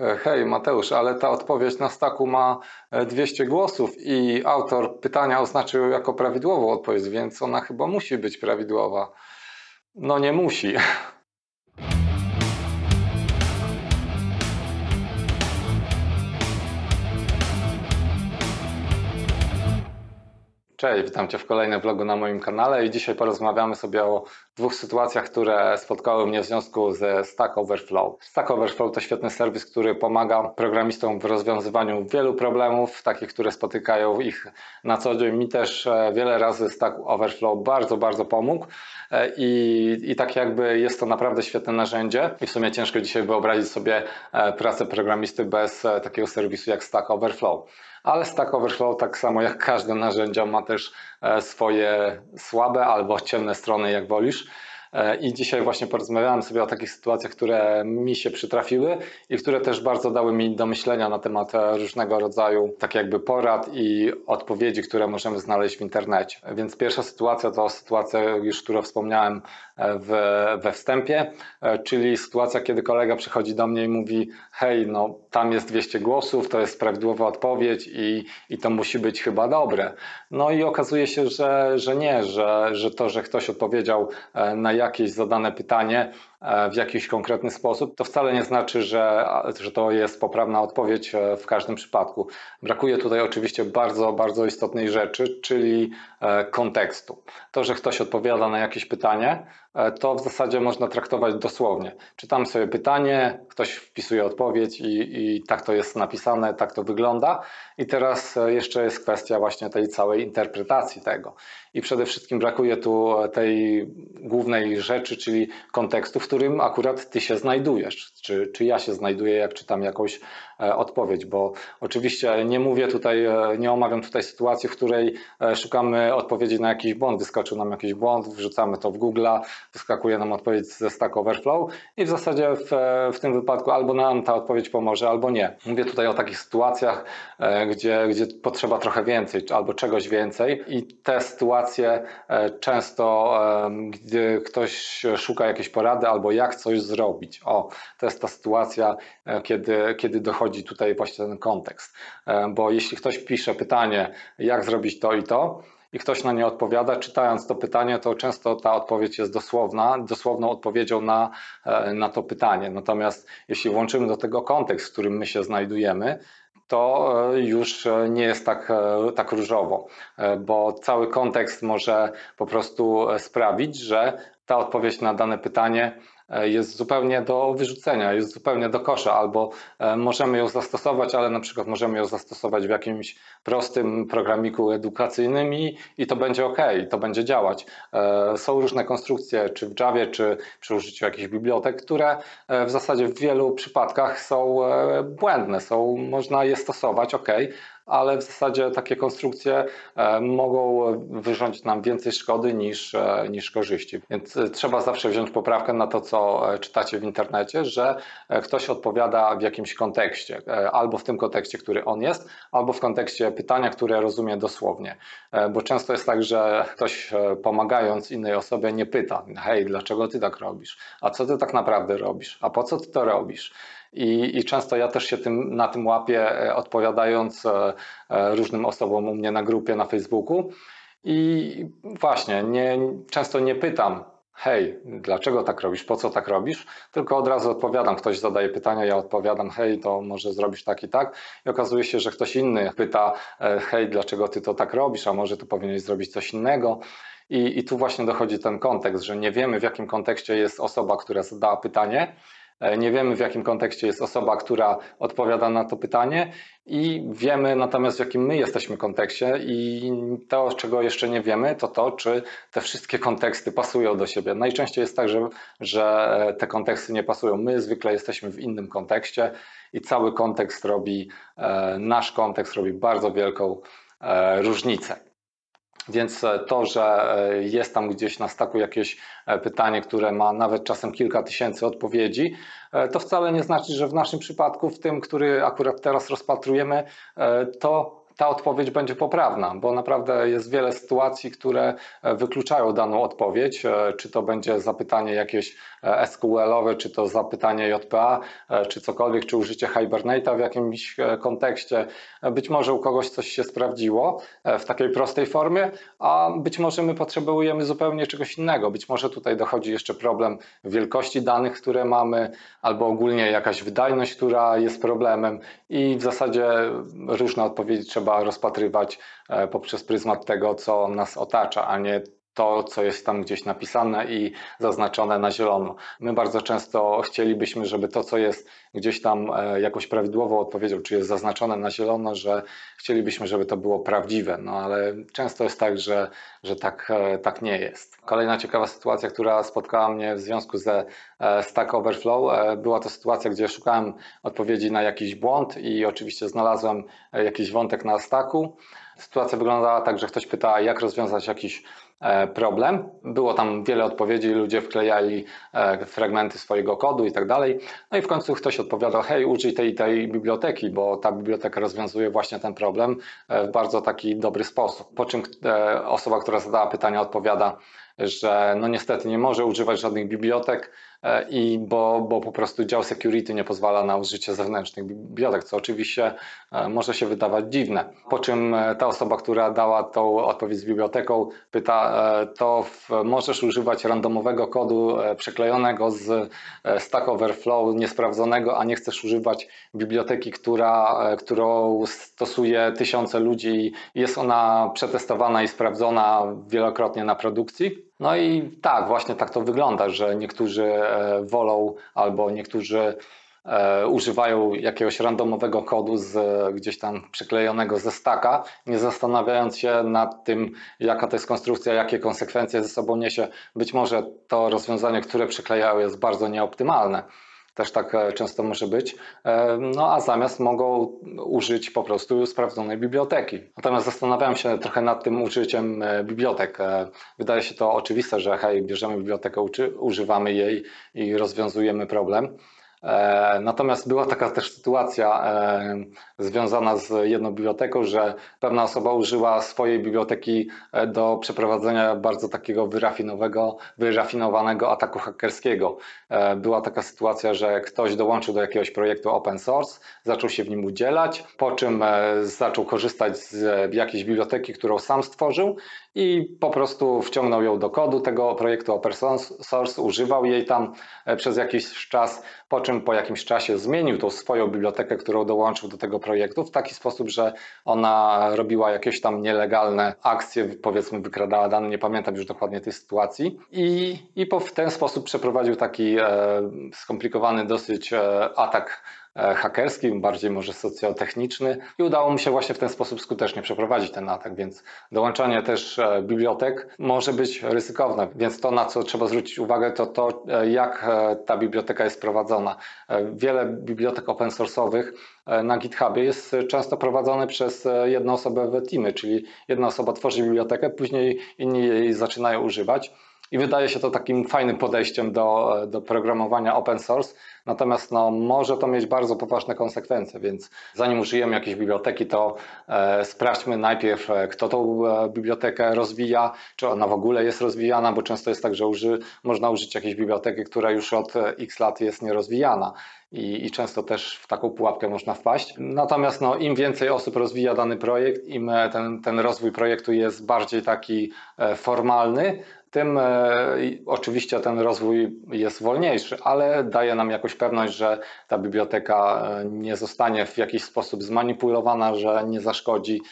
E, Hej Mateusz, ale ta odpowiedź na staku ma e, 200 głosów i autor pytania oznaczył jako prawidłową odpowiedź, więc ona chyba musi być prawidłowa. No nie musi. Cześć, witam Cię w kolejnym vlogu na moim kanale i dzisiaj porozmawiamy sobie o dwóch sytuacjach, które spotkały mnie w związku ze Stack Overflow. Stack Overflow to świetny serwis, który pomaga programistom w rozwiązywaniu wielu problemów, takich, które spotykają ich na co dzień. Mi też e, wiele razy Stack Overflow bardzo, bardzo pomógł e, i, i tak jakby jest to naprawdę świetne narzędzie i w sumie ciężko dzisiaj wyobrazić sobie e, pracę programisty bez takiego serwisu jak Stack Overflow. Ale Stack Overflow, tak samo jak każde narzędzia, ma też e, swoje słabe albo ciemne strony, jak wolisz. E, I dzisiaj właśnie porozmawiałem sobie o takich sytuacjach, które mi się przytrafiły i które też bardzo dały mi do myślenia na temat e, różnego rodzaju tak jakby porad i odpowiedzi, które możemy znaleźć w internecie. Więc pierwsza sytuacja to sytuacja już, którą wspomniałem e, w, we wstępie, czyli sytuacja, kiedy kolega przychodzi do mnie i mówi hej, no tam jest 200 głosów, to jest prawidłowa odpowiedź i, i to musi być chyba dobre. No i okazuje się, że, że nie, że, że to, że ktoś odpowiedział na jakieś zadane pytanie w jakiś konkretny sposób, to wcale nie znaczy, że, że to jest poprawna odpowiedź e, w każdym przypadku. Brakuje tutaj oczywiście bardzo, bardzo istotnej rzeczy, czyli e, kontekstu. To, że ktoś odpowiada na jakieś pytanie, e, to w zasadzie można traktować dosłownie. Czytam sobie pytanie, ktoś wpisuje odpowiedź i, i tak to jest napisane, tak to wygląda. I teraz e, jeszcze jest kwestia właśnie tej całej interpretacji tego. I przede wszystkim brakuje tu tej głównej rzeczy, czyli kontekstu, w którym akurat ty się znajdujesz, czy, czy ja się znajduję, jak czytam jakąś e, odpowiedź, bo oczywiście nie mówię tutaj, e, nie omawiam tutaj sytuacji, w której e, szukamy odpowiedzi na jakiś błąd, wyskoczył nam jakiś błąd, wrzucamy to w Google'a, wyskakuje nam odpowiedź ze Stack Overflow i w zasadzie w, w tym wypadku albo nam ta odpowiedź pomoże, albo nie. Mówię tutaj o takich sytuacjach, gdzie, gdzie potrzeba trochę więcej, albo czegoś więcej. I te sytuacje często, gdy ktoś szuka jakiejś porady albo jak coś zrobić. O, to jest ta sytuacja, e, kiedy, kiedy dochodzi tutaj właśnie ten kontekst. E, Bo jeśli ktoś pisze pytanie, jak zrobić to i to, i ktoś na nie odpowiada, czytając to pytanie, to często ta odpowiedź jest dosłowna, dosłowną odpowiedzią na, e, na to pytanie. Natomiast jeśli włączymy do tego kontekst, w którym my się znajdujemy, to już nie jest tak, tak różowo, bo cały kontekst może po prostu sprawić, że ta odpowiedź na dane pytanie jest zupełnie do wyrzucenia, jest zupełnie do kosza, albo e, możemy ją zastosować, ale na przykład możemy ją zastosować w jakimś prostym programiku edukacyjnym i, i to będzie ok, to będzie działać. E, Są różne konstrukcje, czy w Javie, czy przy użyciu jakichś bibliotek, które e, w zasadzie w wielu przypadkach są e, błędne, są, można je stosować, ok, ale w zasadzie takie konstrukcje e, mogą wyrządzić nam więcej szkody niż, e, niż korzyści. Więc e, trzeba zawsze wziąć poprawkę na to, co e, czytacie w internecie, że e, ktoś odpowiada w jakimś kontekście, e, albo w tym kontekście, który on jest, albo w kontekście pytania, które rozumie dosłownie. Bo często jest tak, że ktoś pomagając innej osobie nie pyta, hej, dlaczego ty tak robisz? A co ty tak naprawdę robisz? A po co ty to robisz? I, I często ja też się tym, na tym łapię, odpowiadając różnym osobom u mnie na grupie na Facebooku. I właśnie, nie, często nie pytam, hej, dlaczego tak robisz, po co tak robisz, tylko od razu odpowiadam. Ktoś zadaje pytania, ja odpowiadam, hej, to może zrobisz tak i tak. I okazuje się, że ktoś inny pyta, e, hej, dlaczego ty to tak robisz, a może tu powinieneś zrobić coś innego. I, I tu właśnie dochodzi ten kontekst, że nie wiemy, w jakim kontekście jest osoba, która zadała pytanie, Nie wiemy, w jakim kontekście jest osoba, która odpowiada na to pytanie, i wiemy natomiast, w jakim my jesteśmy kontekście, i to, czego jeszcze nie wiemy, to to, czy te wszystkie konteksty pasują do siebie. Najczęściej jest tak, że, że te konteksty nie pasują. My zwykle jesteśmy w innym kontekście, i cały kontekst robi, e, nasz kontekst robi bardzo wielką e, różnicę. Więc e, to, że e, jest tam gdzieś na staku jakieś e, pytanie, które ma nawet czasem kilka tysięcy odpowiedzi, to wcale nie znaczy, że w naszym przypadku, w tym, który akurat teraz rozpatrujemy, to ta odpowiedź będzie poprawna, bo naprawdę jest wiele sytuacji, które e, wykluczają daną odpowiedź, e, czy to będzie zapytanie jakieś e, SQL-owe, czy to zapytanie JPA, czy cokolwiek, czy użycie Hibernate'a w jakimś kontekście. Być może u kogoś coś się sprawdziło w takiej prostej formie, a być może my potrzebujemy zupełnie czegoś innego. Być może tutaj dochodzi jeszcze problem wielkości danych, które mamy, albo ogólnie jakaś wydajność, która jest problemem i w zasadzie różne odpowiedzi trzeba rozpatrywać e, poprzez pryzmat tego, co nas otacza, a nie to, co jest tam gdzieś napisane i zaznaczone na zielono. My bardzo często chcielibyśmy, żeby to, co jest gdzieś tam e, jakoś prawidłową odpowiedzią, czy jest zaznaczone na zielono, że chcielibyśmy, żeby to było prawdziwe, no ale często jest tak, że, że tak, e, tak nie jest. Kolejna ciekawa sytuacja, która spotkała mnie w związku ze e, Stack Overflow, była to sytuacja, gdzie szukałem odpowiedzi na jakiś błąd i oczywiście znalazłem jakiś wątek na stacku. Sytuacja wyglądała tak, że ktoś pyta, jak rozwiązać jakiś problem. Było tam wiele odpowiedzi, ludzie wklejali e, fragmenty swojego kodu i tak dalej. No i w końcu ktoś odpowiadał, hej, użyj tej tej biblioteki, bo ta biblioteka rozwiązuje właśnie ten problem e, w bardzo taki dobry sposób. Po czym osoba, która zadała pytanie, odpowiada, że no niestety nie może używać żadnych bibliotek, E, i bo, bo po prostu dział security nie pozwala na użycie zewnętrznych bibliotek, co oczywiście e, może się wydawać dziwne. Po czym e, ta osoba, która dała tą odpowiedź z biblioteką, pyta, to możesz używać randomowego kodu przeklejonego z Stack Overflow niesprawdzonego, a nie chcesz używać biblioteki, która, którą stosuje tysiące ludzi i jest ona przetestowana i sprawdzona wielokrotnie na produkcji. No i tak, właśnie tak to wygląda, że niektórzy e, wolą albo niektórzy e, używają jakiegoś randomowego kodu z, gdzieś tam przyklejonego ze staka, nie zastanawiając się nad tym, jaka to jest konstrukcja, jakie konsekwencje ze sobą niesie. Być może to rozwiązanie, które przyklejają jest bardzo nieoptymalne. Też tak e, często może być. E, no a zamiast mogą użyć po prostu sprawdzonej biblioteki. Natomiast zastanawiałem się trochę nad tym użyciem e, bibliotek. Wydaje się to oczywiste, że hej, bierzemy bibliotekę, używamy jej i rozwiązujemy problem. E, natomiast była taka też sytuacja e, związana z jedną biblioteką, że pewna osoba użyła swojej biblioteki e, do przeprowadzenia bardzo takiego wyrafinowego, wyrafinowanego ataku hakerskiego. Była taka sytuacja, że ktoś dołączył do jakiegoś projektu open source, zaczął się w nim udzielać, po czym zaczął korzystać z jakiejś biblioteki, którą sam stworzył i po prostu wciągnął ją do kodu tego projektu open source, używał jej tam przez jakiś czas, po czym czym po jakimś czasie zmienił tą swoją bibliotekę, którą dołączył do tego projektu w taki sposób, że ona robiła jakieś tam nielegalne akcje, powiedzmy wykradała dane, nie pamiętam już dokładnie tej sytuacji. I, i po, w ten sposób przeprowadził taki e, skomplikowany dosyć e, atak hakerski, bardziej może socjotechniczny i udało mi się właśnie w ten sposób skutecznie przeprowadzić ten atak, więc dołączanie też e, bibliotek może być ryzykowne, więc to na co trzeba zwrócić uwagę to to e, jak ta biblioteka jest prowadzona. Wiele bibliotek open source'owych na GitHubie jest często prowadzone przez jedną osobę w teamy, czyli jedna osoba tworzy bibliotekę, później inni jej zaczynają używać. I wydaje się to takim fajnym podejściem do, do programowania open source, Natomiast no, może to mieć bardzo poważne konsekwencje, więc zanim użyjemy jakiejś biblioteki, to e, sprawdźmy najpierw, e, kto tą e, bibliotekę rozwija, czy ona w ogóle jest rozwijana, bo często jest tak, że uży, można użyć jakiejś biblioteki, która już od e, x lat jest nierozwijana. I, i, często też w taką pułapkę można wpaść. Natomiast no, im więcej osób rozwija dany projekt, im ten, ten rozwój projektu jest bardziej taki formalny, tym e, oczywiście ten rozwój jest wolniejszy, ale daje nam jakąś pewność, że ta biblioteka e, nie zostanie w jakiś sposób zmanipulowana, że nie zaszkodzi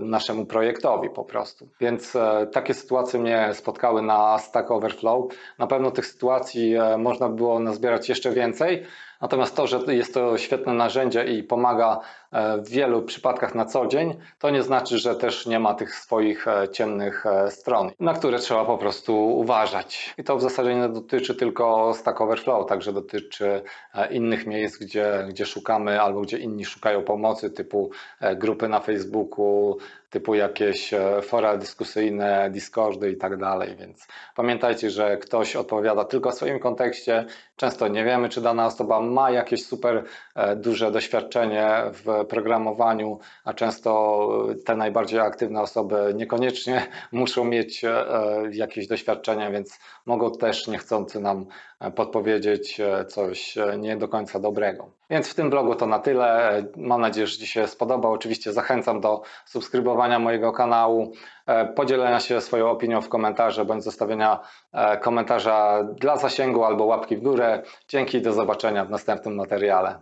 naszemu projektowi po prostu. Więc takie sytuacje mnie spotkały na Stack Overflow. Na pewno tych sytuacji można było nazbierać jeszcze więcej, Natomiast to, że jest to świetne narzędzie i pomaga e, w wielu przypadkach na co dzień, to nie znaczy, że też nie ma tych swoich e, ciemnych e, stron, na które trzeba po prostu uważać. I to w zasadzie nie dotyczy tylko Stack Overflow, także dotyczy innych miejsc, gdzie, gdzie szukamy albo gdzie inni szukają pomocy, typu grupy na Facebooku, equal typu jakieś e, fora dyskusyjne, Discordy i tak dalej. Więc pamiętajcie, że ktoś odpowiada tylko w swoim kontekście. Często nie wiemy, czy dana osoba ma jakieś super e, duże doświadczenie w programowaniu, a często te najbardziej aktywne osoby niekoniecznie muszą mieć e, jakieś doświadczenie, więc mogą też niechcący nam podpowiedzieć coś nie do końca dobrego. Więc w tym blogu to na tyle. Mam nadzieję, że Ci się spodobał. Oczywiście zachęcam do subskrybowania mojego kanału, e, podzielenia się swoją opinią w komentarze bądź zostawienia e, komentarza dla zasięgu albo łapki w górę. Dzięki, do zobaczenia w następnym materiale.